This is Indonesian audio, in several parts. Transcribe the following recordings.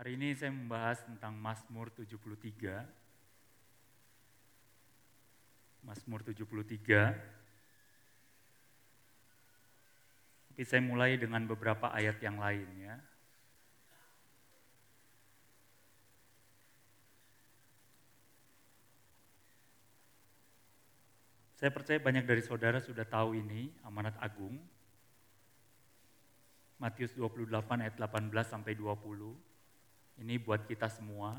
Hari ini saya membahas tentang Mazmur 73. Mazmur 73. Tapi saya mulai dengan beberapa ayat yang lain ya. Saya percaya banyak dari saudara sudah tahu ini, amanat agung. Matius 28 ayat 18 sampai 20. Ini buat kita semua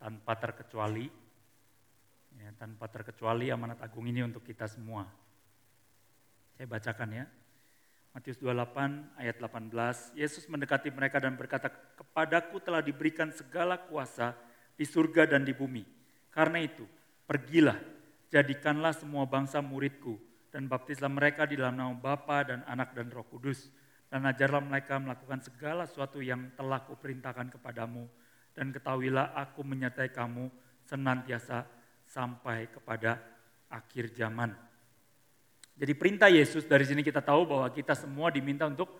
tanpa terkecuali. Ya, tanpa terkecuali amanat agung ini untuk kita semua. Saya bacakan ya. Matius 28 ayat 18, Yesus mendekati mereka dan berkata, "Kepadaku telah diberikan segala kuasa di surga dan di bumi. Karena itu, pergilah jadikanlah semua bangsa muridku dan baptislah mereka di dalam nama Bapa dan Anak dan Roh Kudus dan ajarlah mereka melakukan segala sesuatu yang telah kuperintahkan kepadamu dan ketahuilah aku menyertai kamu senantiasa sampai kepada akhir zaman. Jadi perintah Yesus dari sini kita tahu bahwa kita semua diminta untuk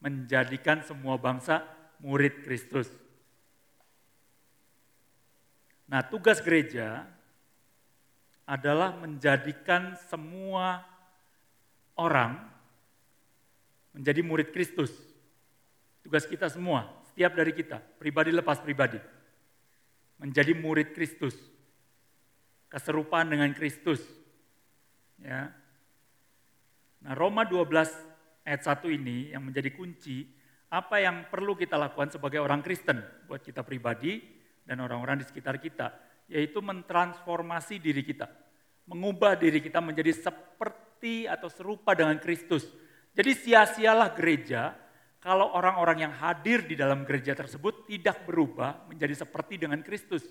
menjadikan semua bangsa murid Kristus. Nah, tugas gereja adalah menjadikan semua orang menjadi murid Kristus. Tugas kita semua, setiap dari kita, pribadi lepas pribadi. Menjadi murid Kristus. Keserupaan dengan Kristus. Ya. Nah, Roma 12 ayat 1 ini yang menjadi kunci apa yang perlu kita lakukan sebagai orang Kristen buat kita pribadi dan orang-orang di sekitar kita yaitu mentransformasi diri kita. Mengubah diri kita menjadi seperti atau serupa dengan Kristus. Jadi sia-sialah gereja kalau orang-orang yang hadir di dalam gereja tersebut tidak berubah menjadi seperti dengan Kristus.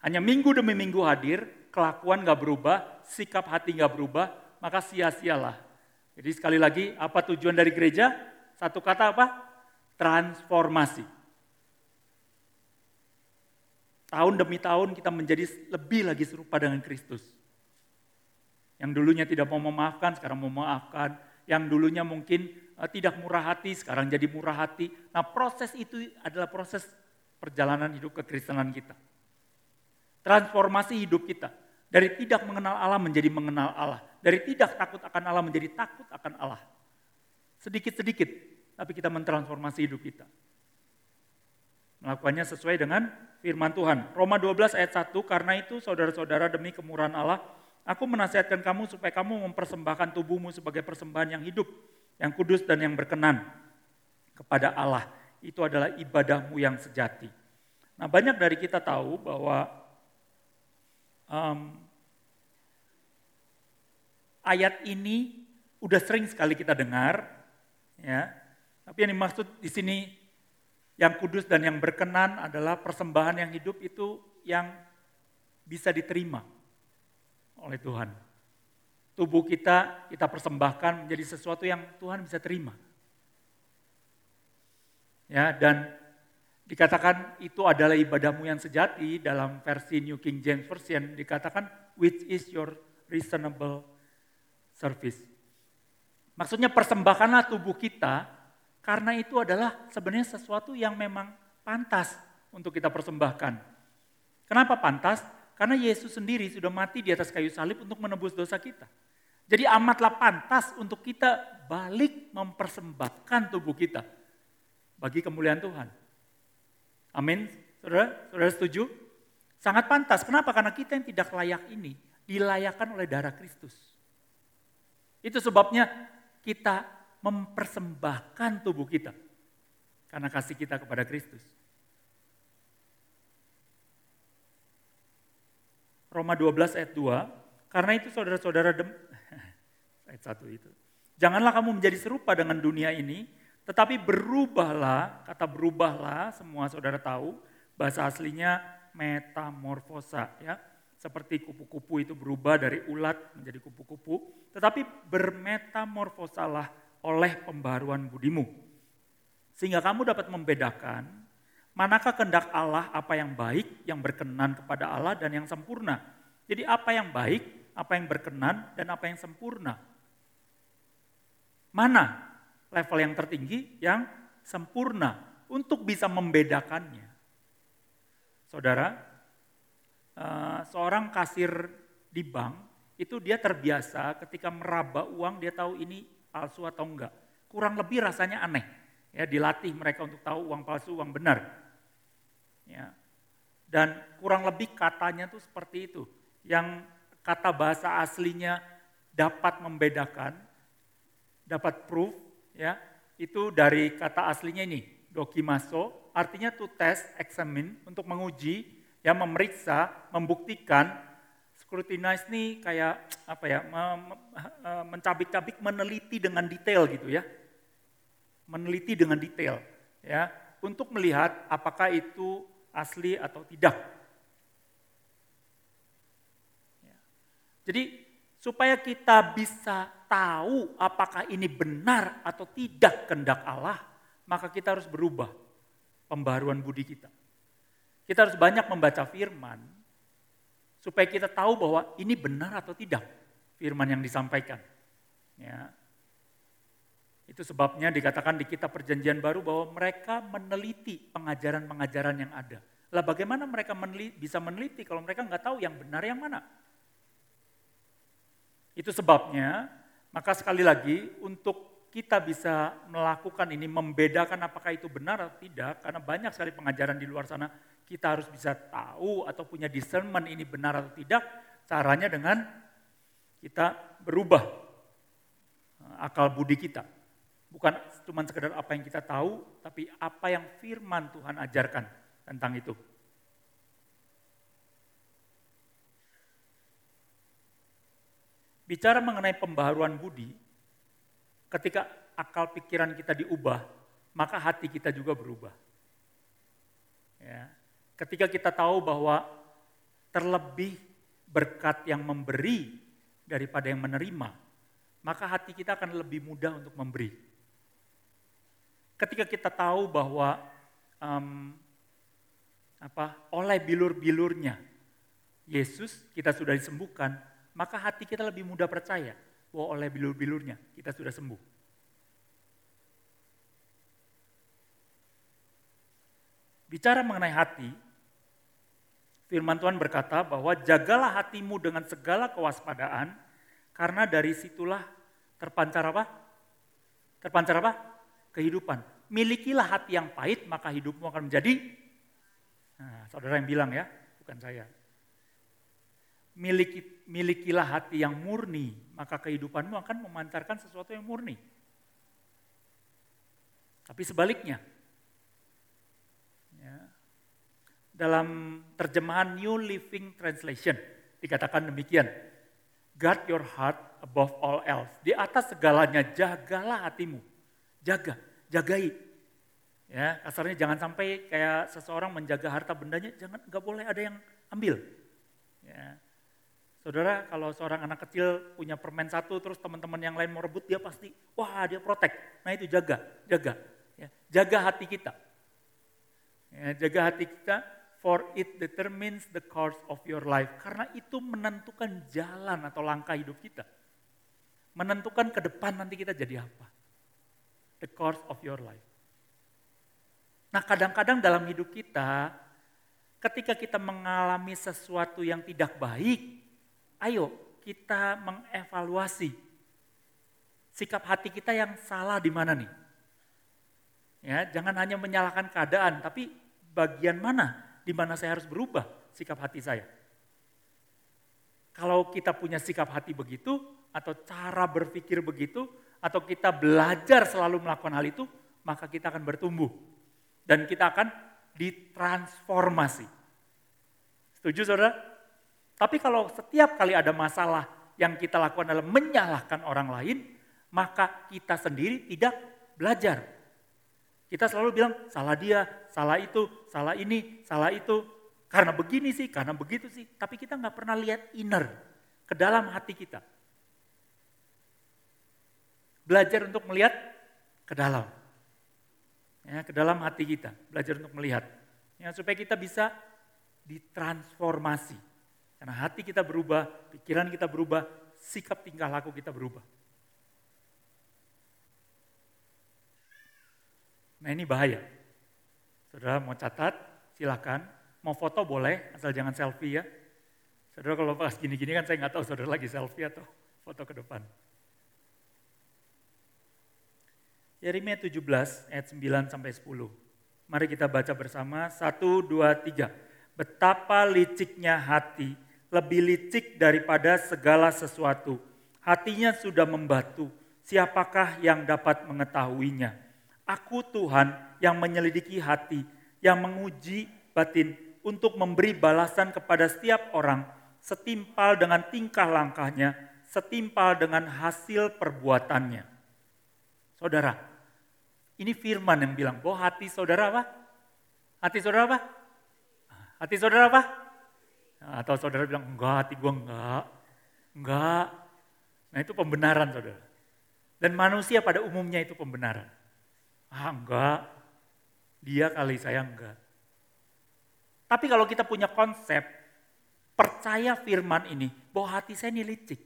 Hanya minggu demi minggu hadir, kelakuan gak berubah, sikap hati gak berubah, maka sia-sialah. Jadi sekali lagi, apa tujuan dari gereja? Satu kata apa? Transformasi. Tahun demi tahun kita menjadi lebih lagi serupa dengan Kristus. Yang dulunya tidak mau memaafkan, sekarang mau memaafkan. Yang dulunya mungkin uh, tidak murah hati, sekarang jadi murah hati. Nah proses itu adalah proses perjalanan hidup kekristenan kita. Transformasi hidup kita. Dari tidak mengenal Allah menjadi mengenal Allah. Dari tidak takut akan Allah menjadi takut akan Allah. Sedikit-sedikit, tapi kita mentransformasi hidup kita. Melakukannya sesuai dengan firman Tuhan. Roma 12 ayat 1, karena itu saudara-saudara demi kemurahan Allah, aku menasihatkan kamu supaya kamu mempersembahkan tubuhmu sebagai persembahan yang hidup, yang kudus dan yang berkenan kepada Allah. Itu adalah ibadahmu yang sejati. Nah banyak dari kita tahu bahwa um, ayat ini udah sering sekali kita dengar, ya. Tapi yang dimaksud di sini yang kudus dan yang berkenan adalah persembahan yang hidup itu yang bisa diterima oleh Tuhan. Tubuh kita kita persembahkan menjadi sesuatu yang Tuhan bisa terima. Ya, dan dikatakan itu adalah ibadahmu yang sejati dalam versi New King James Version dikatakan which is your reasonable service. Maksudnya persembahkanlah tubuh kita karena itu adalah sebenarnya sesuatu yang memang pantas untuk kita persembahkan. Kenapa pantas? Karena Yesus sendiri sudah mati di atas kayu salib untuk menebus dosa kita. Jadi amatlah pantas untuk kita balik mempersembahkan tubuh kita bagi kemuliaan Tuhan. Amin. Saudara, saudara setuju? Sangat pantas. Kenapa? Karena kita yang tidak layak ini dilayakkan oleh darah Kristus. Itu sebabnya kita mempersembahkan tubuh kita karena kasih kita kepada Kristus. Roma 12 ayat 2, karena itu saudara-saudara dem ayat 1 itu. Janganlah kamu menjadi serupa dengan dunia ini, tetapi berubahlah, kata berubahlah semua saudara tahu, bahasa aslinya metamorfosa ya. Seperti kupu-kupu itu berubah dari ulat menjadi kupu-kupu, tetapi bermetamorfosalah oleh pembaruan budimu. Sehingga kamu dapat membedakan manakah kehendak Allah apa yang baik, yang berkenan kepada Allah dan yang sempurna. Jadi apa yang baik, apa yang berkenan dan apa yang sempurna. Mana level yang tertinggi yang sempurna untuk bisa membedakannya. saudara, uh, seorang kasir di bank itu dia terbiasa ketika meraba uang dia tahu ini palsu atau enggak. Kurang lebih rasanya aneh. Ya, dilatih mereka untuk tahu uang palsu, uang benar. Ya. Dan kurang lebih katanya tuh seperti itu. Yang kata bahasa aslinya dapat membedakan, dapat proof, ya. Itu dari kata aslinya ini, dokimaso, artinya to test, examine, untuk menguji, ya memeriksa, membuktikan, scrutinize ini kayak apa ya, eh, mencabik-cabik, meneliti dengan detail gitu ya, meneliti dengan detail, ya, untuk melihat apakah itu asli atau tidak. Ya. Jadi supaya kita bisa tahu apakah ini benar atau tidak kehendak Allah, maka kita harus berubah pembaruan budi kita. Kita harus banyak membaca firman supaya kita tahu bahwa ini benar atau tidak firman yang disampaikan. Ya. Itu sebabnya dikatakan di kitab perjanjian baru bahwa mereka meneliti pengajaran-pengajaran yang ada. Lah bagaimana mereka meneliti, bisa meneliti kalau mereka nggak tahu yang benar yang mana? Itu sebabnya maka sekali lagi untuk kita bisa melakukan ini, membedakan apakah itu benar atau tidak, karena banyak sekali pengajaran di luar sana, kita harus bisa tahu atau punya discernment ini benar atau tidak, caranya dengan kita berubah eh, akal budi kita. Bukan cuma sekedar apa yang kita tahu, tapi apa yang firman Tuhan ajarkan tentang itu. Bicara mengenai pembaharuan budi, ketika akal pikiran kita diubah, maka hati kita juga berubah. Ya. Ketika kita tahu bahwa terlebih berkat yang memberi daripada yang menerima, maka hati kita akan lebih mudah untuk memberi. Ketika kita tahu bahwa um, apa oleh bilur-bilurnya Yesus kita sudah disembuhkan, maka hati kita lebih mudah percaya bahwa oleh bilur-bilurnya kita sudah sembuh. Bicara mengenai hati, firman Tuhan berkata bahwa jagalah hatimu dengan segala kewaspadaan, karena dari situlah terpancar apa? Terpancar apa? Kehidupan. Milikilah hati yang pahit, maka hidupmu akan menjadi, nah, saudara yang bilang ya, bukan saya, miliki, milikilah hati yang murni, maka kehidupanmu akan memancarkan sesuatu yang murni. Tapi sebaliknya, ya, dalam terjemahan New Living Translation dikatakan demikian, guard your heart above all else. Di atas segalanya jagalah hatimu, jaga, jagai. Ya, kasarnya jangan sampai kayak seseorang menjaga harta bendanya, jangan nggak boleh ada yang ambil. Ya, Saudara, kalau seorang anak kecil punya permen satu, terus teman-teman yang lain mau rebut, dia pasti, wah dia protek. Nah itu jaga, jaga. Ya, jaga hati kita. Ya, jaga hati kita, for it determines the course of your life. Karena itu menentukan jalan atau langkah hidup kita. Menentukan ke depan nanti kita jadi apa. The course of your life. Nah kadang-kadang dalam hidup kita, ketika kita mengalami sesuatu yang tidak baik, ayo kita mengevaluasi sikap hati kita yang salah di mana nih. Ya, jangan hanya menyalahkan keadaan, tapi bagian mana di mana saya harus berubah sikap hati saya. Kalau kita punya sikap hati begitu, atau cara berpikir begitu, atau kita belajar selalu melakukan hal itu, maka kita akan bertumbuh. Dan kita akan ditransformasi. Setuju saudara? Tapi kalau setiap kali ada masalah yang kita lakukan adalah menyalahkan orang lain, maka kita sendiri tidak belajar. Kita selalu bilang salah dia, salah itu, salah ini, salah itu. Karena begini sih, karena begitu sih. Tapi kita nggak pernah lihat inner, ke dalam hati kita. Belajar untuk melihat ke dalam. Ya, ke dalam hati kita, belajar untuk melihat. Ya, supaya kita bisa ditransformasi karena hati kita berubah, pikiran kita berubah, sikap tingkah laku kita berubah. Nah ini bahaya. Saudara mau catat, silakan. Mau foto boleh, asal jangan selfie ya. Saudara kalau pas gini-gini kan saya nggak tahu saudara lagi selfie atau foto ke depan. Yeremia 17 ayat 9 sampai 10. Mari kita baca bersama. Satu, dua, tiga. Betapa liciknya hati, lebih licik daripada segala sesuatu. Hatinya sudah membatu, siapakah yang dapat mengetahuinya? Aku Tuhan yang menyelidiki hati, yang menguji batin untuk memberi balasan kepada setiap orang setimpal dengan tingkah langkahnya, setimpal dengan hasil perbuatannya. Saudara, ini firman yang bilang bahwa hati saudara apa? Hati saudara apa? Hati saudara apa? Atau saudara bilang, enggak hati gue enggak. Enggak. Nah itu pembenaran saudara. Dan manusia pada umumnya itu pembenaran. Ah enggak, dia kali saya enggak. Tapi kalau kita punya konsep, percaya firman ini, bahwa hati saya ini licik.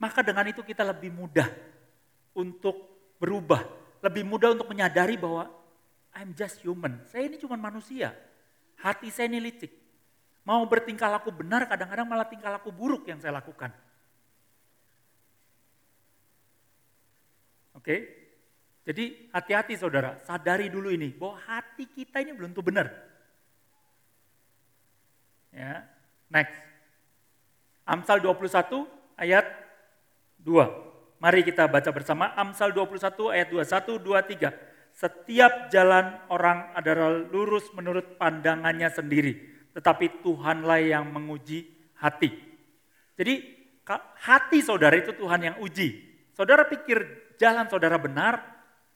Maka dengan itu kita lebih mudah untuk berubah. Lebih mudah untuk menyadari bahwa I'm just human. Saya ini cuma manusia. Hati saya ini licik. Mau bertingkah laku benar, kadang-kadang malah tingkah laku buruk yang saya lakukan. Oke, jadi hati-hati saudara, sadari dulu ini bahwa hati kita ini belum tentu benar. Ya, next. Amsal 21 ayat 2. Mari kita baca bersama Amsal 21 ayat 2. 1, 2, 3. Setiap jalan orang adalah lurus menurut pandangannya sendiri. Tetapi Tuhanlah yang menguji hati. Jadi hati saudara itu Tuhan yang uji. Saudara pikir jalan saudara benar,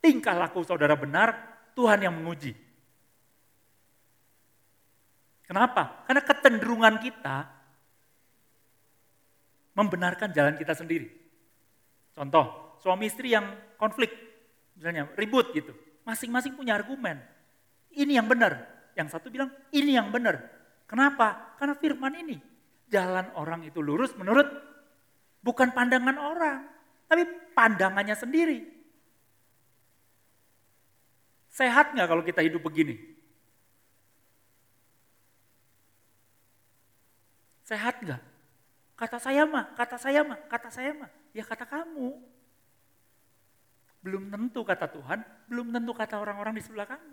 tingkah laku saudara benar, Tuhan yang menguji. Kenapa? Karena kecenderungan kita membenarkan jalan kita sendiri. Contoh, suami istri yang konflik, misalnya ribut gitu. Masing-masing punya argumen. Ini yang benar. Yang satu bilang, ini yang benar. Kenapa? Karena firman ini. Jalan orang itu lurus menurut bukan pandangan orang. Tapi pandangannya sendiri. Sehat nggak kalau kita hidup begini? Sehat nggak? Kata saya mah, kata saya mah, kata saya mah. Ya kata kamu. Belum tentu kata Tuhan, belum tentu kata orang-orang di sebelah kamu.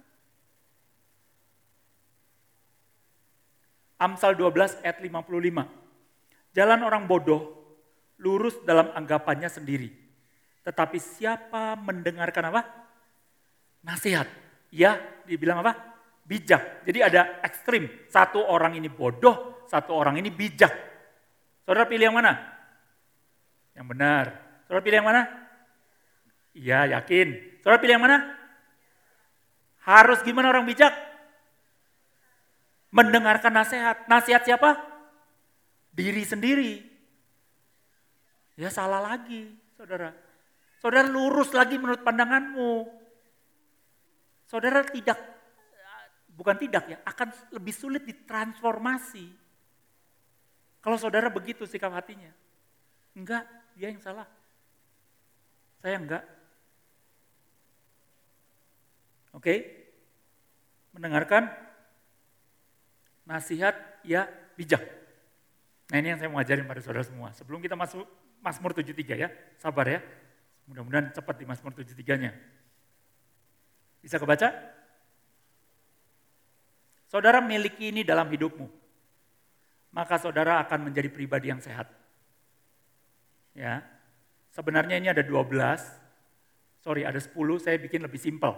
Amsal 12 ayat 55. Jalan orang bodoh lurus dalam anggapannya sendiri. Tetapi siapa mendengarkan apa? nasihat. Ya, dibilang apa? Bijak. Jadi ada ekstrim. Satu orang ini bodoh, satu orang ini bijak. Saudara pilih yang mana? Yang benar. Saudara pilih yang mana? Iya, yakin. Saudara pilih yang mana? Harus gimana orang bijak? Mendengarkan nasihat. Nasihat siapa? Diri sendiri. Ya salah lagi, saudara. Saudara lurus lagi menurut pandanganmu. Saudara tidak, bukan tidak ya, akan lebih sulit ditransformasi. Kalau saudara begitu sikap hatinya. Enggak, dia yang salah. Saya enggak. Oke? Mendengarkan nasihat ya bijak. Nah ini yang saya mau ajarin pada saudara semua. Sebelum kita masuk Mazmur 73 ya, sabar ya. Mudah-mudahan cepat di Mazmur 73-nya. Bisa kebaca? Saudara miliki ini dalam hidupmu. Maka saudara akan menjadi pribadi yang sehat. Ya. Sebenarnya ini ada 12. Sorry, ada 10, saya bikin lebih simpel.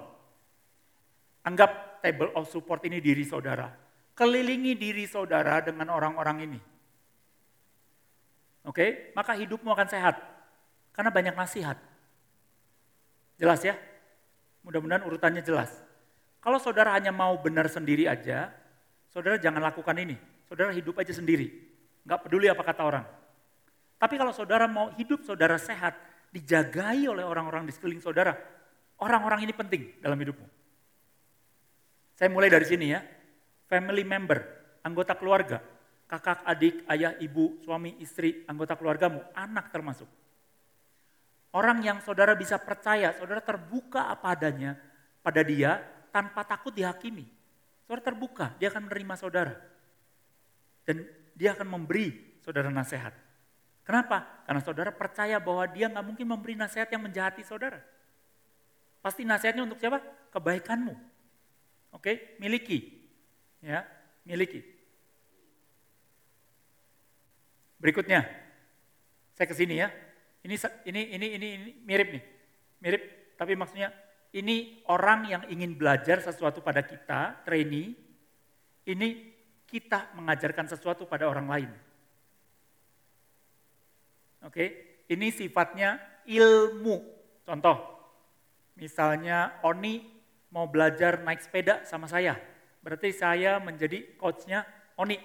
Anggap table of support ini diri saudara. Kelilingi diri saudara dengan orang-orang ini. Oke, maka hidupmu akan sehat. Karena banyak nasihat. Jelas ya? Mudah-mudahan urutannya jelas. Kalau saudara hanya mau benar sendiri aja, saudara jangan lakukan ini. Saudara hidup aja sendiri. Nggak peduli apa kata orang. Tapi kalau saudara mau hidup saudara sehat, dijagai oleh orang-orang di sekeliling saudara, orang-orang ini penting dalam hidupmu. Saya mulai dari sini ya. Family member, anggota keluarga, kakak, adik, ayah, ibu, suami, istri, anggota keluargamu, anak termasuk. Orang yang saudara bisa percaya, saudara terbuka apa adanya pada dia tanpa takut dihakimi. Saudara terbuka, dia akan menerima saudara. Dan dia akan memberi saudara nasihat. Kenapa? Karena saudara percaya bahwa dia nggak mungkin memberi nasihat yang menjahati saudara. Pasti nasihatnya untuk siapa? Kebaikanmu. Oke, miliki. Ya, miliki. Berikutnya, saya ke sini ya. Ini ini ini ini, mirip nih. Mirip, tapi maksudnya ini orang yang ingin belajar sesuatu pada kita, trainee. Ini kita mengajarkan sesuatu pada orang lain. Oke, ini sifatnya ilmu. Contoh, misalnya Oni mau belajar naik sepeda sama saya. Berarti saya menjadi coachnya Oni.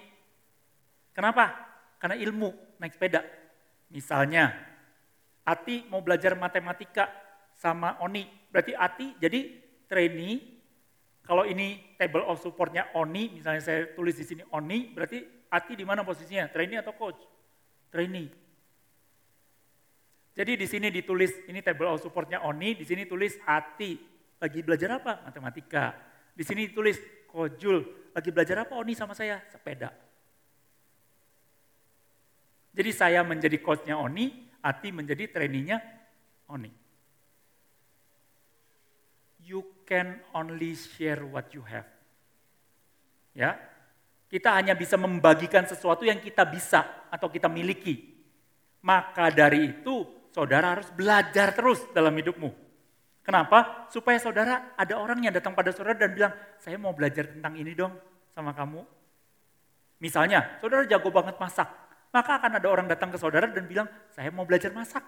Kenapa? Karena ilmu naik sepeda. Misalnya, Ati mau belajar matematika sama Oni. Berarti Ati jadi trainee. Kalau ini table of supportnya Oni, misalnya saya tulis di sini Oni, berarti Ati di mana posisinya? Trainee atau coach? Trainee. Jadi di sini ditulis, ini table of supportnya Oni, di sini tulis Ati. Lagi belajar apa? Matematika. Di sini ditulis Kojul. Lagi belajar apa Oni sama saya? Sepeda. Jadi saya menjadi coachnya Oni, Ati menjadi trainingnya Oni. You can only share what you have. Ya, kita hanya bisa membagikan sesuatu yang kita bisa atau kita miliki. Maka dari itu saudara harus belajar terus dalam hidupmu. Kenapa? Supaya saudara ada orang yang datang pada saudara dan bilang, saya mau belajar tentang ini dong sama kamu. Misalnya, saudara jago banget masak. Maka akan ada orang datang ke saudara dan bilang, saya mau belajar masak.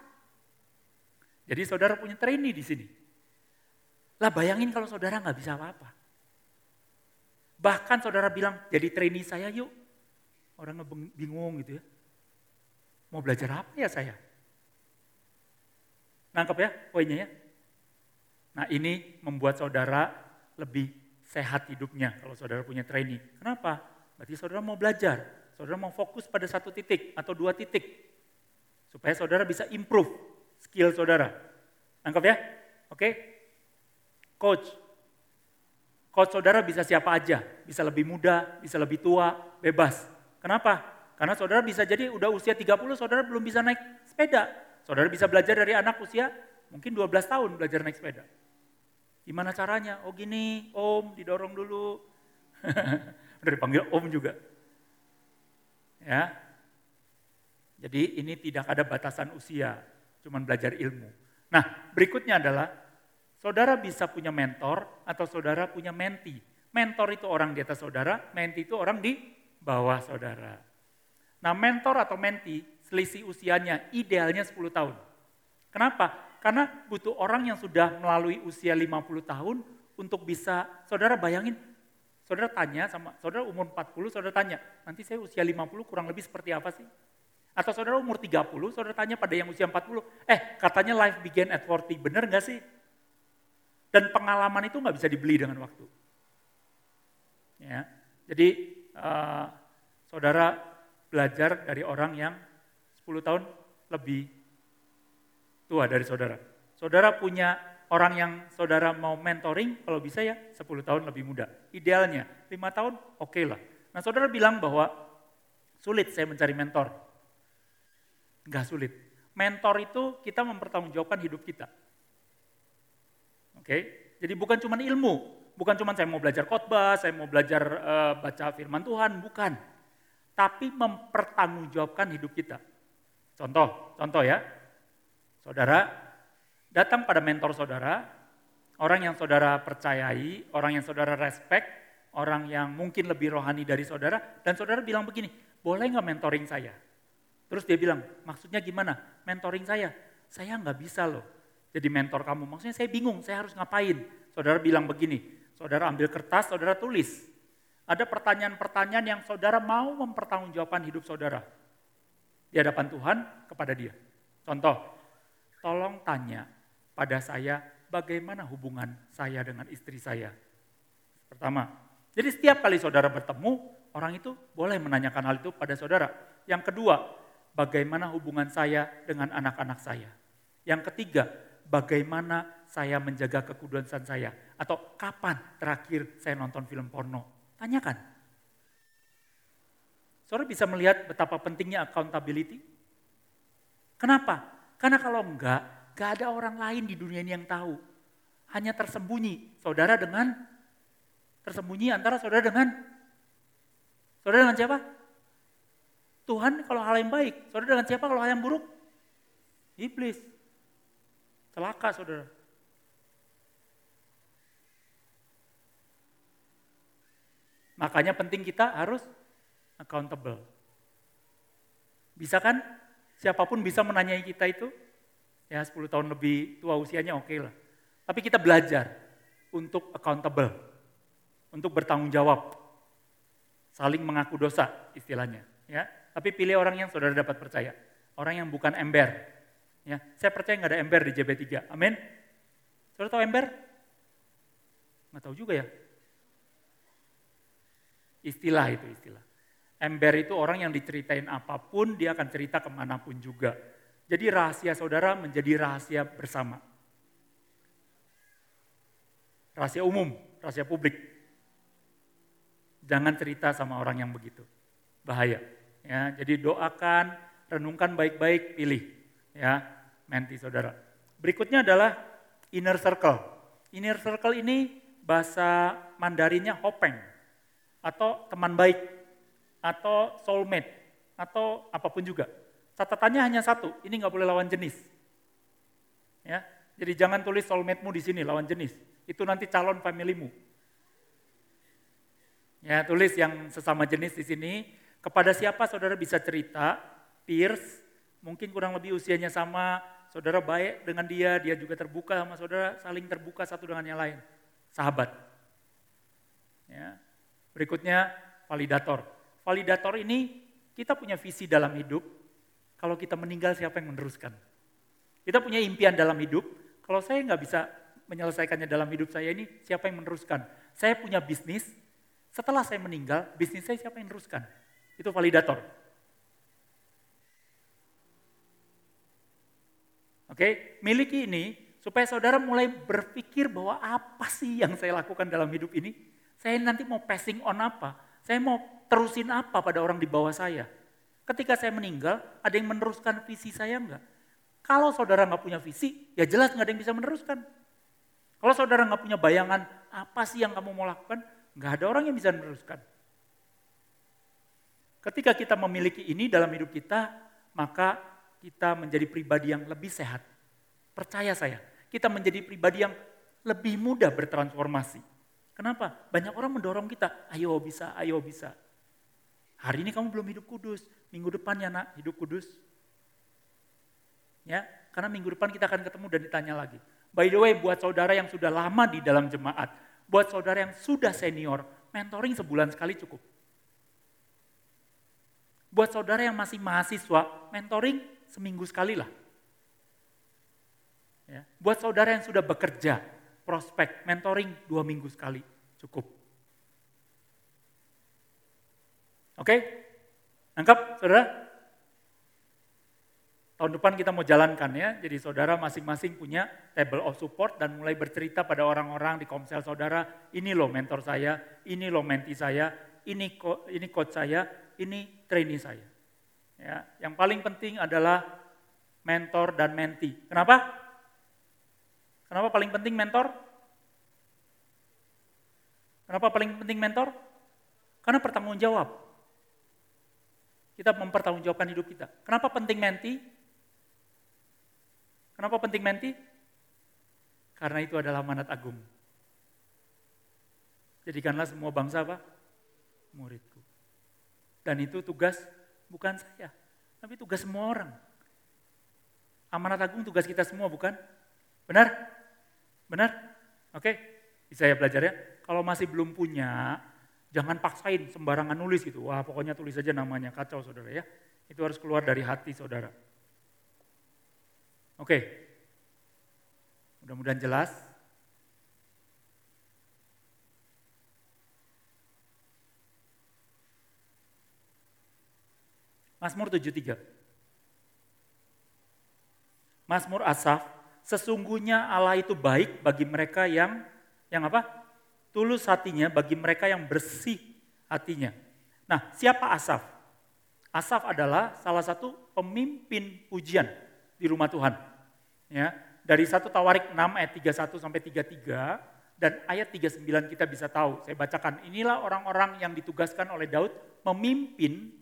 Jadi saudara punya trainee di sini. Lah bayangin kalau saudara nggak bisa apa-apa. Bahkan saudara bilang, jadi trainee saya yuk. Orang bingung gitu ya. Mau belajar apa ya saya? Nangkep ya poinnya ya? Nah ini membuat saudara lebih sehat hidupnya kalau saudara punya training. Kenapa? Berarti saudara mau belajar, saudara mau fokus pada satu titik atau dua titik. Supaya saudara bisa improve skill saudara. Nangkep ya? Oke? Coach. Coach saudara bisa siapa aja, bisa lebih muda, bisa lebih tua, bebas. Kenapa? Karena saudara bisa jadi udah usia 30, saudara belum bisa naik sepeda. Saudara bisa belajar dari anak usia mungkin 12 tahun belajar naik sepeda. Gimana caranya? Oh gini, om didorong dulu. Udah dipanggil om juga. Ya. Jadi ini tidak ada batasan usia, cuman belajar ilmu. Nah, berikutnya adalah saudara bisa punya mentor atau saudara punya menti. Mentor itu orang di atas saudara, menti itu orang di bawah saudara. Nah, mentor atau menti selisih usianya idealnya 10 tahun. Kenapa? Karena butuh orang yang sudah melalui usia 50 tahun untuk bisa, saudara bayangin, saudara tanya sama, saudara umur 40, saudara tanya, nanti saya usia 50 kurang lebih seperti apa sih? Atau saudara umur 30, saudara tanya pada yang usia 40, eh katanya life begin at 40, bener gak sih? Dan pengalaman itu nggak bisa dibeli dengan waktu. Ya, jadi uh, saudara belajar dari orang yang 10 tahun lebih tua dari saudara. Saudara punya orang yang saudara mau mentoring, kalau bisa ya 10 tahun lebih muda. Idealnya 5 tahun oke okay lah. Nah saudara bilang bahwa sulit saya mencari mentor. Enggak sulit. Mentor itu kita mempertanggungjawabkan hidup kita. Oke, okay? jadi bukan cuma ilmu, bukan cuma saya mau belajar khotbah, saya mau belajar uh, baca firman Tuhan, bukan. Tapi mempertanggungjawabkan hidup kita. Contoh, contoh ya. Saudara datang pada mentor saudara, orang yang saudara percayai, orang yang saudara respect, orang yang mungkin lebih rohani dari saudara, dan saudara bilang begini, boleh nggak mentoring saya? Terus dia bilang, maksudnya gimana? Mentoring saya? Saya nggak bisa loh jadi mentor kamu. Maksudnya saya bingung, saya harus ngapain? Saudara bilang begini, saudara ambil kertas, saudara tulis. Ada pertanyaan-pertanyaan yang saudara mau mempertanggungjawabkan hidup saudara di hadapan Tuhan kepada dia. Contoh, tolong tanya pada saya bagaimana hubungan saya dengan istri saya. Pertama, jadi setiap kali saudara bertemu, orang itu boleh menanyakan hal itu pada saudara. Yang kedua, bagaimana hubungan saya dengan anak-anak saya. Yang ketiga, bagaimana saya menjaga kekudusan saya. Atau kapan terakhir saya nonton film porno. Tanyakan. Saudara bisa melihat betapa pentingnya accountability? Kenapa? Karena kalau enggak, enggak ada orang lain di dunia ini yang tahu. Hanya tersembunyi. Saudara dengan, tersembunyi antara saudara dengan, saudara dengan siapa? Tuhan kalau hal yang baik. Saudara dengan siapa kalau hal yang buruk? Iblis. Celaka saudara. Makanya penting kita harus accountable. Bisa kan? Siapa pun bisa menanyai kita itu. Ya 10 tahun lebih tua usianya oke okay lah. Tapi kita belajar untuk accountable. Untuk bertanggung jawab. Saling mengaku dosa istilahnya. Ya, Tapi pilih orang yang saudara dapat percaya. Orang yang bukan ember. Ya, Saya percaya nggak ada ember di JB3. Amin. Saudara tahu ember? Nggak tahu juga ya. Istilah itu istilah. Ember itu orang yang diceritain apa pun, dia akan cerita ke mana pun juga. Jadi rahasia saudara menjadi rahasia bersama. Rahasia umum, rahasia publik. Jangan cerita sama orang yang begitu. Bahaya. Ya, jadi doakan, renungkan baik-baik, pilih. Ya, menti saudara. Berikutnya adalah inner circle. Inner circle ini bahasa Mandarinnya hopeng atau teman baik, atau soulmate, atau apa pun juga. Catatannya hanya satu, ini nggak boleh lawan jenis. Ya, jadi jangan tulis soulmate-mu di sini, lawan jenis. Itu nanti calon familymu. Ya, tulis yang sesama jenis di sini. Kepada siapa saudara bisa cerita, peers, mungkin kurang lebih usianya sama, saudara baik dengan dia, dia juga terbuka sama saudara, saling terbuka satu dengan yang lain. Sahabat. Ya, Berikutnya validator. Validator ini kita punya visi dalam hidup. Kalau kita meninggal siapa yang meneruskan? Kita punya impian dalam hidup. Kalau saya nggak bisa menyelesaikannya dalam hidup saya ini, siapa yang meneruskan? Saya punya bisnis. Setelah saya meninggal, bisnis saya siapa yang meneruskan? Itu validator. Oke, miliki ini supaya saudara mulai berpikir bahwa apa sih yang saya lakukan dalam hidup ini saya nanti mau passing on apa? Saya mau terusin apa pada orang di bawah saya? Ketika saya meninggal, ada yang meneruskan visi saya enggak? Kalau saudara nggak punya visi, ya jelas nggak ada yang bisa meneruskan. Kalau saudara nggak punya bayangan apa sih yang kamu mau lakukan, nggak ada orang yang bisa meneruskan. Ketika kita memiliki ini dalam hidup kita, maka kita menjadi pribadi yang lebih sehat. Percaya saya, kita menjadi pribadi yang lebih mudah bertransformasi. Kenapa? Banyak orang mendorong kita, ayo bisa, ayo bisa. Hari ini kamu belum hidup kudus, minggu depan ya nak hidup kudus. Ya, karena minggu depan kita akan ketemu dan ditanya lagi. By the way, buat saudara yang sudah lama di dalam jemaat, buat saudara yang sudah senior, mentoring sebulan sekali cukup. Buat saudara yang masih mahasiswa, mentoring seminggu sekali lah. Ya. Buat saudara yang sudah bekerja, prospek, mentoring dua minggu sekali, cukup. Oke? Nangkap, saudara? Tahun depan kita mau jalankan ya, jadi saudara masing-masing punya table of support dan mulai bercerita pada orang-orang di komsel saudara, ini loh mentor saya, ini loh menti saya, ini ini coach saya, ini trainee saya. Ya, yang paling penting adalah mentor dan menti. Kenapa? Kenapa paling penting mentor? Kenapa paling penting mentor? Karena pertanggung jawab. Kita mempertanggungjawabkan hidup kita. Kenapa penting menti? Kenapa penting menti? Karena itu adalah manat agung. Jadikanlah semua bangsa apa? Muridku. Dan itu tugas bukan saya, tapi tugas semua orang. Amanat agung tugas kita semua bukan? Benar? Benar? Oke? Bisa ya belajar ya? Kalau masih belum punya, jangan paksain sembarangan nulis gitu. Wah pokoknya tulis aja namanya, kacau saudara ya. Itu harus keluar dari hati saudara. Oke. Mudah-mudahan jelas. Mazmur 73. Mazmur Asaf sesungguhnya Allah itu baik bagi mereka yang yang apa? Tulus hatinya bagi mereka yang bersih hatinya. Nah, siapa Asaf? Asaf adalah salah satu pemimpin pujian di rumah Tuhan. Ya, dari satu Tawarik 6 ayat 31 sampai 33 dan ayat 39 kita bisa tahu. Saya bacakan. Inilah orang-orang yang ditugaskan oleh Daud memimpin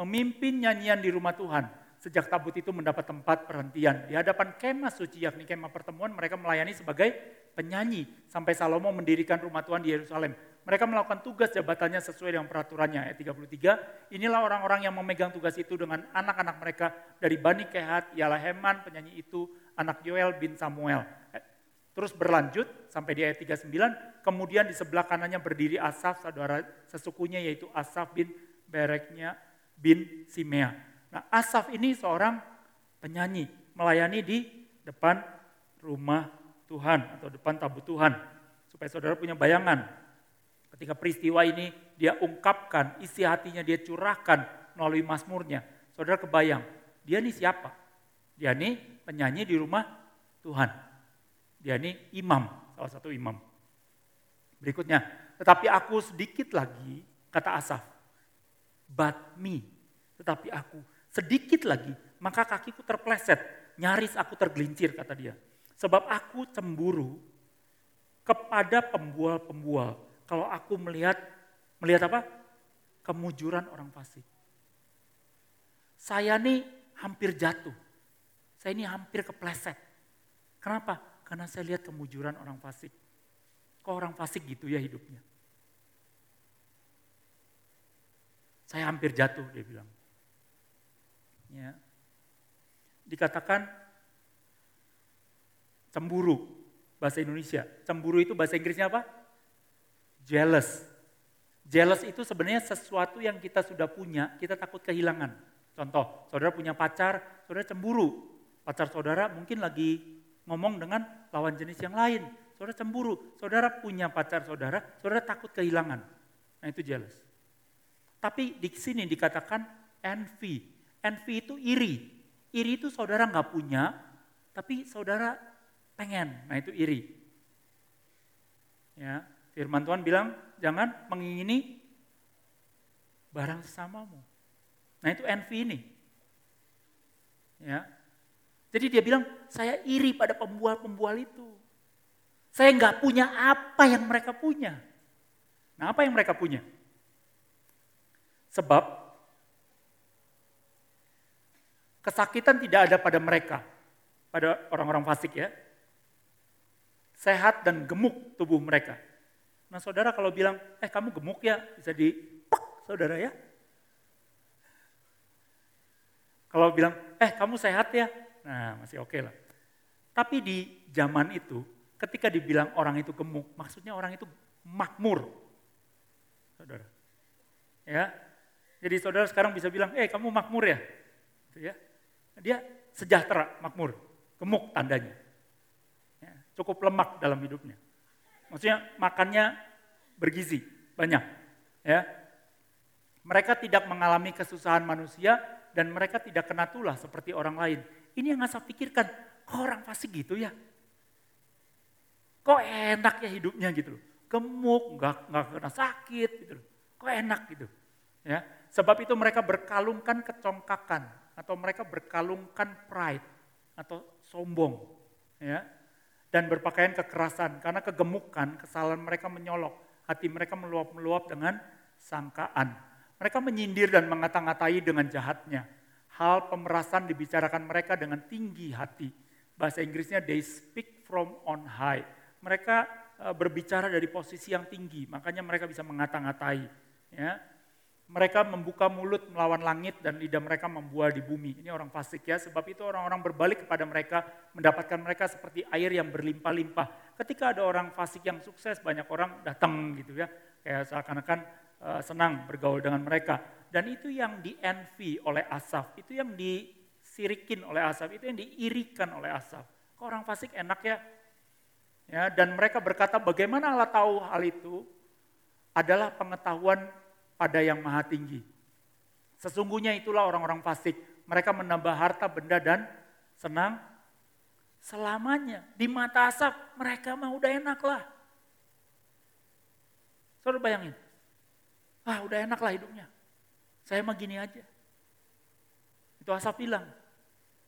memimpin nyanyian di rumah Tuhan. Sejak tabut itu mendapat tempat perhentian. Di hadapan kemah suci yakni kemah pertemuan mereka melayani sebagai penyanyi sampai Salomo mendirikan rumah Tuhan di Yerusalem. Mereka melakukan tugas jabatannya sesuai dengan peraturannya. Ayat 33, inilah orang-orang yang memegang tugas itu dengan anak-anak mereka dari Bani Kehat, ialah Heman, penyanyi itu, anak Yoel bin Samuel. Terus berlanjut sampai di ayat 39, kemudian di sebelah kanannya berdiri Asaf, saudara sesukunya yaitu Asaf bin Bereknya bin Simea. Nah Asaf ini seorang penyanyi, melayani di depan rumah Tuhan atau depan tabut Tuhan. Supaya saudara punya bayangan, Ketika peristiwa ini dia ungkapkan, isi hatinya dia curahkan melalui mazmurnya. Saudara kebayang, dia ini siapa? Dia ini penyanyi di rumah Tuhan. Dia ini imam, salah satu imam. Berikutnya, tetapi aku sedikit lagi, kata Asaf, but me, tetapi aku sedikit lagi, maka kakiku terpleset, nyaris aku tergelincir, kata dia. Sebab aku cemburu kepada pembual-pembual kalau aku melihat melihat apa? Kemujuran orang fasik. Saya nih hampir jatuh. Saya ini hampir kepleset. Kenapa? Karena saya lihat kemujuran orang fasik. Kok orang fasik gitu ya hidupnya? Saya hampir jatuh, dia bilang. Ya. Dikatakan cemburu, bahasa Indonesia. Cemburu itu bahasa Inggrisnya apa? jealous. Jealous itu sebenarnya sesuatu yang kita sudah punya, kita takut kehilangan. Contoh, saudara punya pacar, saudara cemburu. Pacar saudara mungkin lagi ngomong dengan lawan jenis yang lain. Saudara cemburu, saudara punya pacar saudara, saudara takut kehilangan. Nah itu jealous. Tapi di sini dikatakan envy. Envy itu iri. Iri itu saudara nggak punya, tapi saudara pengen. Nah itu iri. Ya, Firman Tuhan bilang, jangan mengingini barang sesamamu. Nah itu envy ini. Ya. Jadi dia bilang, saya iri pada pembual-pembual itu. Saya nggak punya apa yang mereka punya. Nah apa yang mereka punya? Sebab kesakitan tidak ada pada mereka, pada orang-orang fasik ya. Sehat dan gemuk tubuh mereka. Nah saudara kalau bilang, eh kamu gemuk ya, bisa di saudara ya. Kalau bilang, eh kamu sehat ya, nah masih oke okay lah. Tapi di zaman itu, ketika dibilang orang itu gemuk, maksudnya orang itu makmur. Saudara. Ya. Jadi saudara sekarang bisa bilang, eh kamu makmur ya. Gitu ya. Dia sejahtera, makmur. Gemuk tandanya. Ya, cukup lemak dalam hidupnya. Maksudnya makannya bergizi, banyak. Ya. Mereka tidak mengalami kesusahan manusia dan mereka tidak kena tulah seperti orang lain. Ini yang saya pikirkan, kok orang fasik gitu ya? Kok enak ya hidupnya gitu loh. Gemuk, nggak nggak kena sakit gitu loh. Kok enak gitu. Ya, sebab itu mereka berkalungkan kecongkakan atau mereka berkalungkan pride atau sombong. Ya, dan berpakaian kekerasan karena kegemukan kesalahan mereka menyolok hati mereka meluap-meluap dengan sangkaan. Mereka menyindir dan mengata-ngatai dengan jahatnya. Hal pemerasan dibicarakan mereka dengan tinggi hati. Bahasa Inggrisnya they speak from on high. Mereka e, berbicara dari posisi yang tinggi makanya mereka bisa mengata-ngatai ya mereka membuka mulut melawan langit dan lidah mereka membual di bumi. Ini orang fasik ya, sebab itu orang-orang berbalik kepada mereka, mendapatkan mereka seperti air yang berlimpah-limpah. Ketika ada orang fasik yang sukses, banyak orang datang gitu ya, kayak seakan-akan uh, senang bergaul dengan mereka. Dan itu yang di envy oleh Asaf, itu yang disirikin oleh Asaf, itu yang diirikan oleh Asaf. Kok orang fasik enak ya? Ya, dan mereka berkata bagaimana Allah tahu hal itu? Adalah pengetahuan pada yang maha tinggi. Sesungguhnya itulah orang-orang fasik. Mereka menambah harta, benda, dan senang selamanya. Di mata asap mereka mah udah enak lah. Saudara bayangin. Wah udah enak lah hidupnya. Saya mah gini aja. Itu Asaf bilang.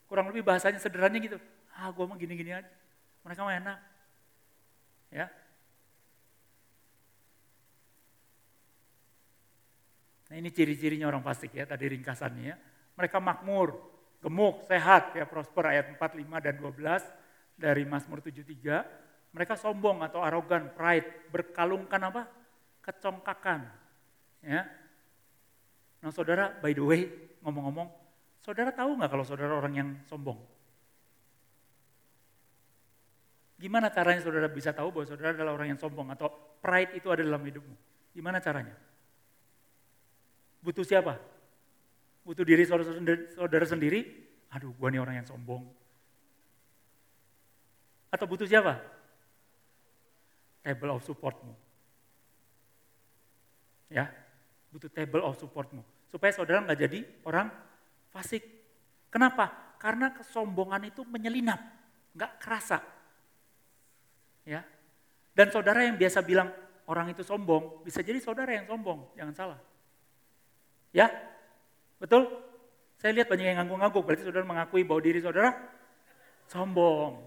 Kurang lebih bahasanya sederhananya gitu. Ah gue mah gini-gini aja. Mereka mah enak. Ya. Nah ini ciri-cirinya orang fasik ya, tadi ringkasannya ya. Mereka makmur, gemuk, sehat, ya prosper ayat 4, 5, dan 12 dari Mazmur 73. Mereka sombong atau arogan, pride, berkalungkan apa? Kecongkakan. Ya. Nah saudara, by the way, ngomong-ngomong, saudara tahu nggak kalau saudara orang yang sombong? Gimana caranya saudara bisa tahu bahwa saudara adalah orang yang sombong atau pride itu ada dalam hidupmu? Gimana caranya? Butuh siapa? Butuh diri saudara sendiri? Aduh, gua nih orang yang sombong. Atau butuh siapa? Table of supportmu. Ya, butuh table of supportmu. Supaya saudara nggak jadi orang fasik. Kenapa? Karena kesombongan itu menyelinap, nggak kerasa. Ya. Dan saudara yang biasa bilang orang itu sombong, bisa jadi saudara yang sombong, jangan salah. Ya? Betul? Saya lihat banyak yang ngangguk-ngangguk, berarti saudara mengakui bahwa diri saudara sombong.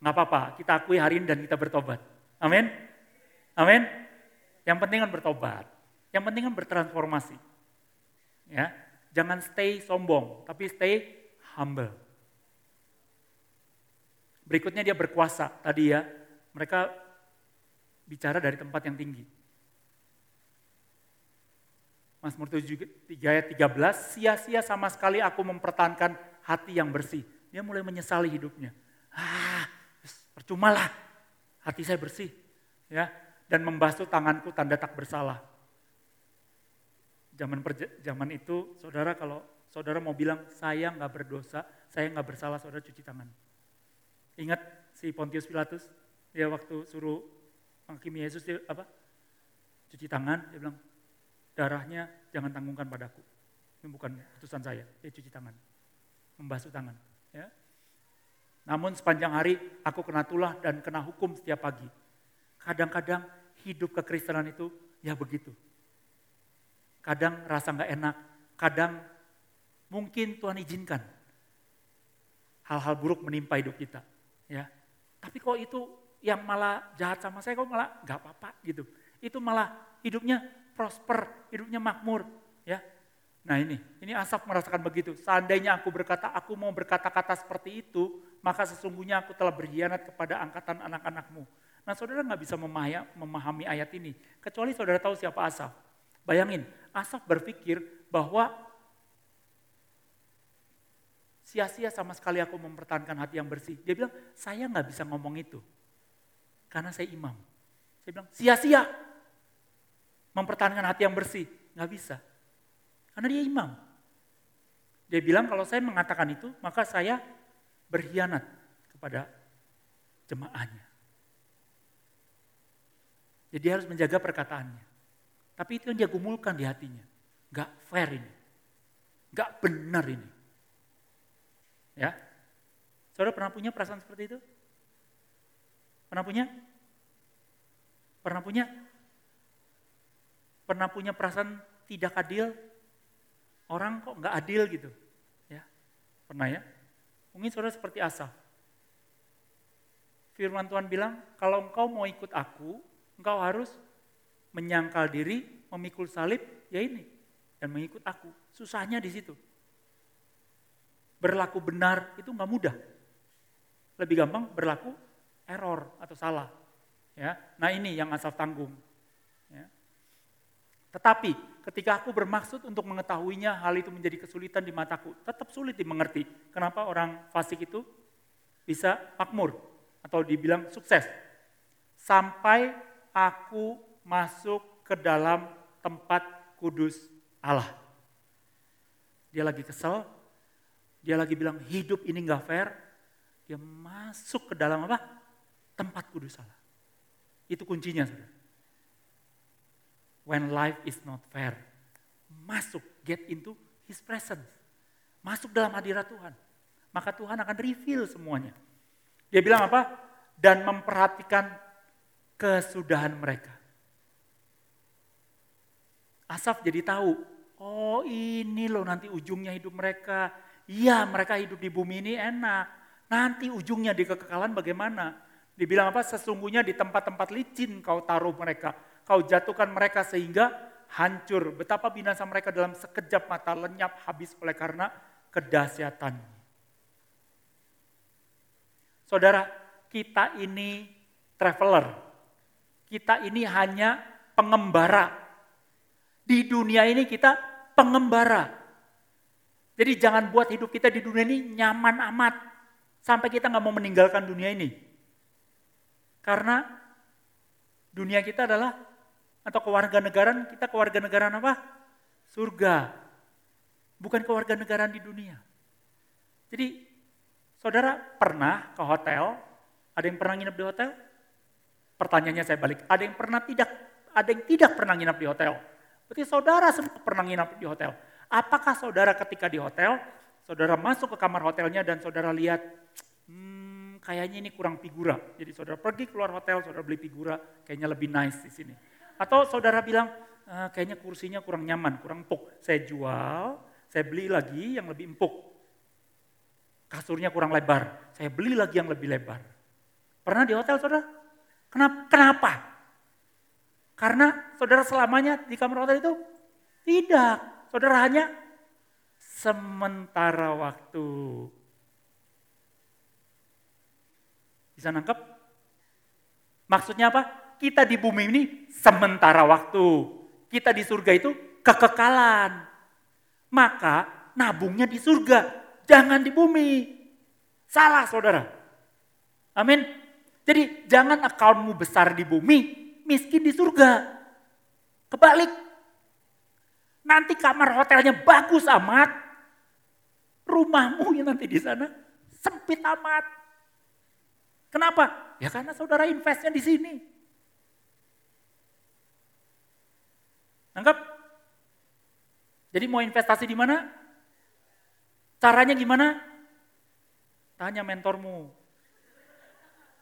Nggak apa-apa, kita akui hari ini dan kita bertobat. Amin? Amin? Yang penting kan bertobat. Yang penting kan bertransformasi. Ya, jangan stay sombong, tapi stay humble. Berikutnya dia berkuasa. Tadi ya, mereka bicara dari tempat yang tinggi. Mazmur 3 ayat 13, sia-sia sama sekali aku mempertahankan hati yang bersih. Dia mulai menyesali hidupnya. Ah, percuma lah, hati saya bersih. ya Dan membasuh tanganku tanda tak bersalah. Zaman, zaman itu, saudara kalau saudara mau bilang, saya nggak berdosa, saya nggak bersalah, saudara cuci tangan. Ingat si Pontius Pilatus, dia waktu suruh menghakimi Yesus dia apa? Cuci tangan, dia bilang darahnya jangan tanggungkan padaku. Ini bukan putusan saya, dia cuci tangan, membasuh tangan. Ya. Namun sepanjang hari aku kena tulah dan kena hukum setiap pagi. Kadang-kadang hidup kekristenan itu ya begitu. Kadang rasa nggak enak, kadang mungkin Tuhan izinkan hal-hal buruk menimpa hidup kita ya. Tapi kok itu yang malah jahat sama saya kok malah nggak apa-apa gitu. Itu malah hidupnya prosper, hidupnya makmur, ya. Nah ini, ini Asaf merasakan begitu. Seandainya aku berkata, aku mau berkata-kata seperti itu, maka sesungguhnya aku telah berkhianat kepada angkatan anak-anakmu. Nah saudara nggak bisa memahami ayat ini, kecuali saudara tahu siapa Asaf. Bayangin, Asaf berpikir bahwa sia-sia sama sekali aku mempertahankan hati yang bersih. Dia bilang, saya nggak bisa ngomong itu. Karena saya imam. Saya bilang, sia-sia mempertahankan hati yang bersih. Nggak bisa. Karena dia imam. Dia bilang kalau saya mengatakan itu, maka saya berkhianat kepada jemaahnya. Jadi harus menjaga perkataannya. Tapi itu yang dia gumulkan di hatinya. Gak fair ini. Gak benar ini. Ya. Saudara pernah punya perasaan seperti itu? Pernah punya? Pernah punya? Pernah punya perasaan tidak adil? Orang kok nggak adil gitu? Ya, pernah ya? Mungkin saudara seperti Asaf. Firman Tuhan bilang, kalau engkau mau ikut aku, engkau harus menyangkal diri, memikul salib, ya ini, dan mengikut aku. Susahnya di situ berlaku benar itu nggak mudah. Lebih gampang berlaku error atau salah. Ya, nah ini yang asal tanggung. Tetapi ketika aku bermaksud untuk mengetahuinya, hal itu menjadi kesulitan di mataku. Tetap sulit dimengerti. Kenapa orang fasik itu bisa makmur atau dibilang sukses. Sampai aku masuk ke dalam tempat kudus Allah. Dia lagi kesel, dia lagi bilang hidup ini nggak fair, dia masuk ke dalam apa? Tempat kudus Allah. Itu kuncinya saudara. When life is not fair, masuk, get into his presence. Masuk dalam hadirat Tuhan. Maka Tuhan akan reveal semuanya. Dia bilang apa? Dan memperhatikan kesudahan mereka. Asaf jadi tahu, oh ini loh nanti ujungnya hidup mereka. Iya mereka hidup di bumi ini enak. Nanti ujungnya di kekekalan bagaimana? Dibilang apa? Sesungguhnya di tempat-tempat licin kau taruh mereka. Kau jatuhkan mereka sehingga hancur. Betapa binasa mereka dalam sekejap mata lenyap habis oleh karena kedahsyatan. Saudara, kita ini traveler. Kita ini hanya pengembara. Di dunia ini kita pengembara. Jadi jangan buat hidup kita di dunia ini nyaman amat. Sampai kita nggak mau meninggalkan dunia ini. Karena dunia kita adalah, atau kewarganegaraan, kita kewarganegaraan apa? Surga. Bukan kewarganegaraan di dunia. Jadi Saudara pernah ke hotel? Ada yang pernah nginep di hotel? Pertanyaannya saya balik, ada yang pernah tidak ada yang tidak pernah nginep di hotel? Berarti saudara semua pernah nginep di hotel. Apakah saudara ketika di hotel, saudara masuk ke kamar hotelnya dan saudara lihat, hmm, kayaknya ini kurang figura. Jadi saudara pergi keluar hotel, saudara beli figura, kayaknya lebih nice di sini. Atau saudara bilang, e, kayaknya kursinya kurang nyaman, kurang empuk. Saya jual, saya beli lagi yang lebih empuk. Kasurnya kurang lebar, saya beli lagi yang lebih lebar. Pernah di hotel saudara? Kenapa? Karena saudara selamanya di kamar hotel itu? Tidak. Saudara hanya sementara waktu. Bisa nangkep? Maksudnya apa? Kita di bumi ini sementara waktu. Kita di surga itu kekekalan. Maka nabungnya di surga jangan di bumi. Salah saudara. Amin. Jadi jangan akunmu besar di bumi, miskin di surga. Kebalik. Nanti kamar hotelnya bagus amat. Rumahmu yang nanti di sana sempit amat. Kenapa? Ya karena saudara investnya di sini. Anggap? Jadi mau investasi di mana? Caranya gimana? Tanya mentormu.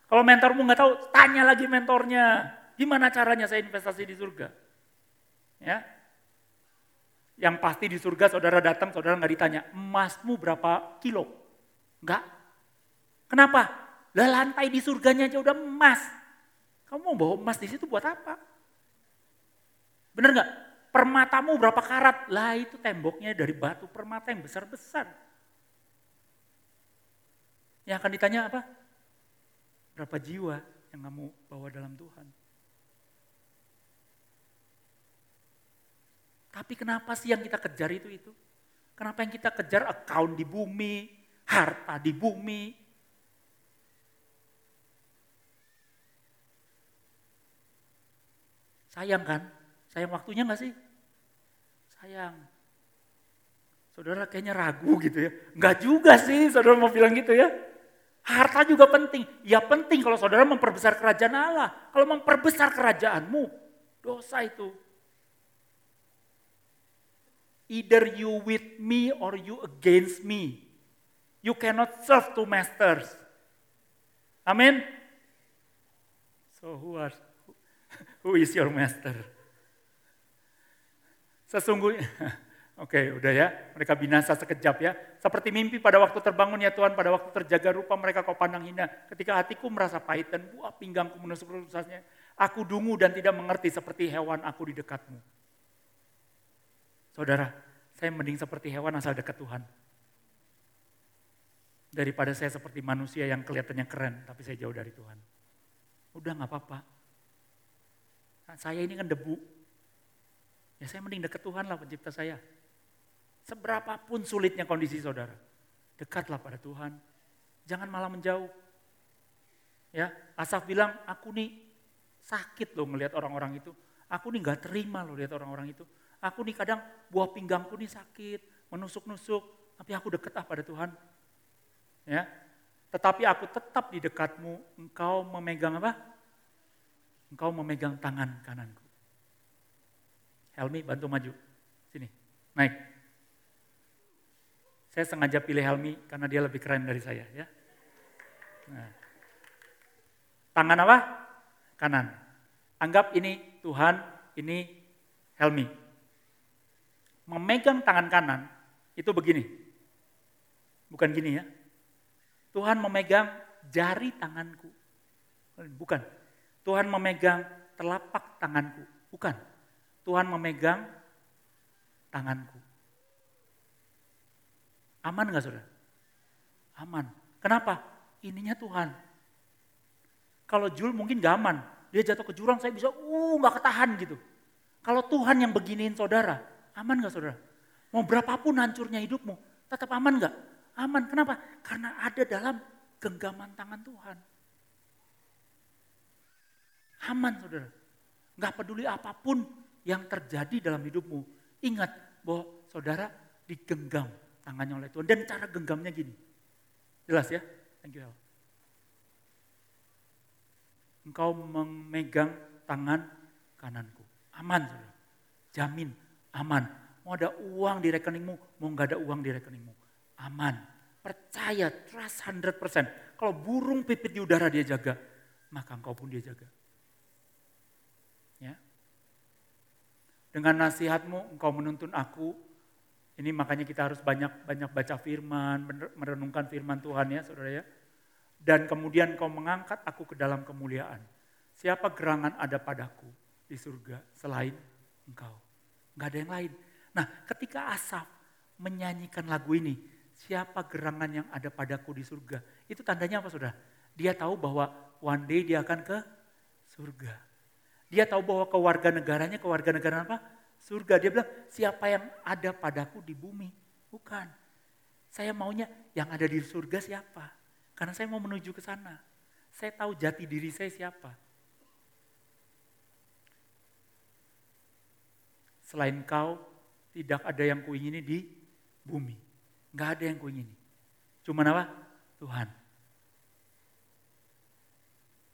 Kalau mentormu nggak tahu, tanya lagi mentornya. Gimana caranya saya investasi di surga? Ya, yang pasti di surga saudara datang, saudara nggak ditanya, emasmu berapa kilo? Enggak. Kenapa? Lah lantai di surganya aja udah emas. Kamu mau bawa emas di situ buat apa? Bener nggak? Permatamu berapa karat? Lah itu temboknya dari batu permata yang besar-besar. Yang akan ditanya apa? Berapa jiwa yang kamu bawa dalam Tuhan? Tapi kenapa sih yang kita kejar itu itu? Kenapa yang kita kejar account di bumi, harta di bumi? Sayang kan? Sayang waktunya gak sih? Sayang. Saudara kayaknya ragu gitu ya. Enggak juga sih saudara mau bilang gitu ya. Harta juga penting. Ya penting kalau saudara memperbesar kerajaan Allah. Kalau memperbesar kerajaanmu, dosa itu. Either you with me or you against me. You cannot serve two masters. Amin. So who are who is your master? Sesungguhnya Oke, udah ya. Mereka binasa sekejap ya. Seperti mimpi pada waktu terbangun ya Tuhan, pada waktu terjaga rupa mereka kau pandang hina. Ketika hatiku merasa pahit dan buah pinggangku menusuk rusasnya. Aku dungu dan tidak mengerti seperti hewan aku di dekatmu. Saudara, saya mending seperti hewan asal dekat Tuhan. Daripada saya seperti manusia yang kelihatannya keren, tapi saya jauh dari Tuhan. Udah gak apa-apa. Nah, saya ini kan debu. Ya saya mending dekat Tuhan lah pencipta saya. Seberapapun sulitnya kondisi saudara, dekatlah pada Tuhan. Jangan malah menjauh. Ya, Asaf bilang, aku nih sakit loh melihat orang-orang itu. Aku nih gak terima loh lihat orang-orang itu. Aku nih kadang buah pinggangku nih sakit, menusuk-nusuk, tapi aku dekat ah pada Tuhan. Ya, tetapi aku tetap di dekatmu, engkau memegang apa? Engkau memegang tangan kananku. Helmi bantu maju. Sini, naik. Saya sengaja pilih Helmi karena dia lebih keren dari saya ya. Nah. Tangan apa? Kanan. Anggap ini Tuhan, ini Helmi. memegang tangan kanan itu begini. Bukan gini ya. Tuhan memegang jari tanganku. Bukan. Tuhan memegang telapak tanganku. Bukan. Tuhan memegang tanganku. Aman nggak saudara? Aman. Kenapa? Ininya Tuhan. Kalau Jul mungkin gak aman. Dia jatuh ke jurang saya bisa, uh gak ketahan gitu. Kalau Tuhan yang beginiin saudara, aman gak saudara? Mau berapapun hancurnya hidupmu, tetap aman gak? Aman. Kenapa? Karena ada dalam genggaman tangan Tuhan. Aman saudara. Gak peduli apa pun yang terjadi dalam hidupmu. Ingat bahwa saudara digenggam tangannya oleh Tuhan. Dan cara genggamnya gini. Jelas ya? Thank you. Engkau memegang tangan kananku. Aman, saudara. Jamin, aman. Mau ada uang di rekeningmu, mau nggak ada uang di rekeningmu. Aman. Percaya, trust 100%. Kalau burung pipit di udara dia jaga, maka engkau pun dia jaga. Ya. Dengan nasihatmu engkau menuntun aku. Ini makanya kita harus banyak-banyak baca firman, merenungkan firman Tuhan ya saudara ya. Dan kemudian engkau mengangkat aku ke dalam kemuliaan. Siapa gerangan ada padaku di surga selain engkau? Enggak ada yang lain. Nah ketika Asaf menyanyikan lagu ini, siapa gerangan yang ada padaku di surga? Itu tandanya apa saudara? Dia tahu bahwa one day dia akan ke surga. Dia tahu bahwa keluarga negaranya, keluarga negara apa? Surga. Dia bilang, siapa yang ada padaku di bumi? Bukan. Saya maunya yang ada di surga siapa? Karena saya mau menuju ke sana. Saya tahu jati diri saya siapa. Selain kau, tidak ada yang kuingini di bumi. Nggak ada yang kuingini. Cuma apa? Tuhan.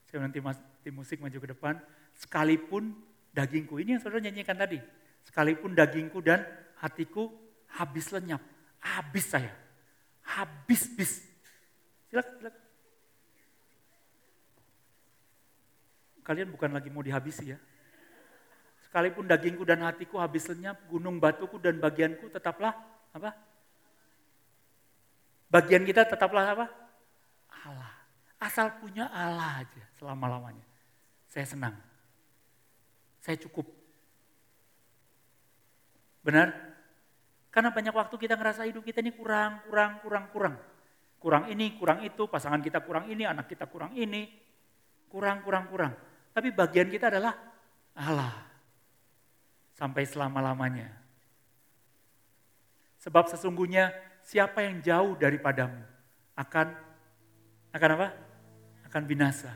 Saya nanti mas, tim musik maju ke depan. Sekalipun dagingku, ini yang saudara nyanyikan tadi. Sekalipun dagingku dan hatiku habis lenyap. Habis saya. Habis, bis. Silakan, silakan. Kalian bukan lagi mau dihabisi ya. Sekalipun dagingku dan hatiku habis lenyap, gunung batuku dan bagianku tetaplah apa? Bagian kita tetaplah apa? Allah. Asal punya Allah aja selama-lamanya. Saya senang. Saya cukup. Benar? Karena banyak waktu kita ngerasa hidup kita ini kurang, kurang, kurang, kurang. Kurang ini, kurang itu, pasangan kita kurang ini, anak kita kurang ini. Kurang, kurang, kurang. Tapi bagian kita adalah Allah sampai selama-lamanya. Sebab sesungguhnya siapa yang jauh daripadamu akan akan apa? Akan binasa.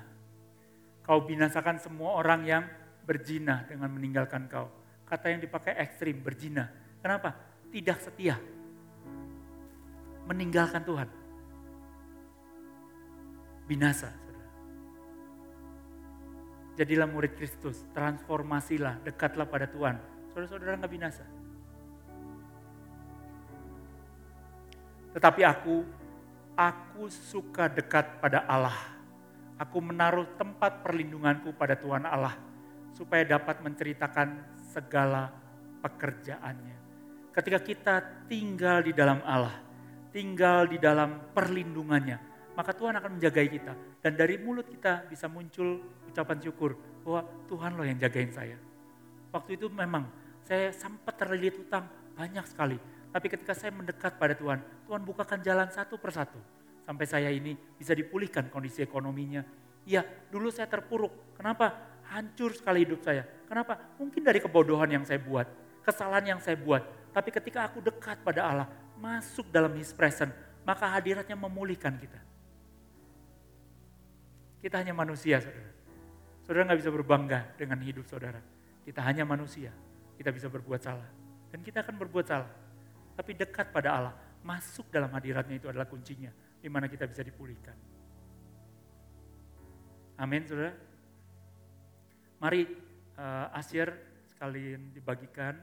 Kau binasakan semua orang yang berzina dengan meninggalkan kau. Kata yang dipakai ekstrim, berzina. Kenapa? Tidak setia. Meninggalkan Tuhan. Binasa. Jadilah murid Kristus, transformasilah, dekatlah pada Tuhan. Saudara-saudara nggak binasa. Tetapi aku, aku suka dekat pada Allah. Aku menaruh tempat perlindunganku pada Tuhan Allah, supaya dapat menceritakan segala pekerjaannya. Ketika kita tinggal di dalam Allah, tinggal di dalam perlindungannya, maka Tuhan akan menjagai kita. Dan dari mulut kita bisa muncul ucapan syukur bahwa Tuhan loh yang jagain saya. Waktu itu memang saya sempat terlilit utang banyak sekali. Tapi ketika saya mendekat pada Tuhan, Tuhan bukakan jalan satu persatu. Sampai saya ini bisa dipulihkan kondisi ekonominya. Iya, dulu saya terpuruk. Kenapa? Hancur sekali hidup saya. Kenapa? Mungkin dari kebodohan yang saya buat, kesalahan yang saya buat. Tapi ketika aku dekat pada Allah, masuk dalam His presence, maka hadiratnya memulihkan kita. Kita hanya manusia, saudara. Saudara nggak bisa berbangga dengan hidup saudara. Kita hanya manusia. Kita bisa berbuat salah. Dan kita akan berbuat salah. Tapi dekat pada Allah. Masuk dalam hadiratnya itu adalah kuncinya. Di mana kita bisa dipulihkan. Amin, saudara. Mari uh, Asyir sekalian dibagikan.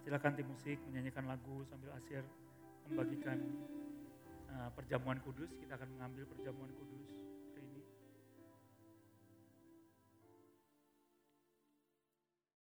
Silakan tim musik menyanyikan lagu sambil Asyir membagikan uh, perjamuan kudus, kita akan mengambil perjamuan kudus.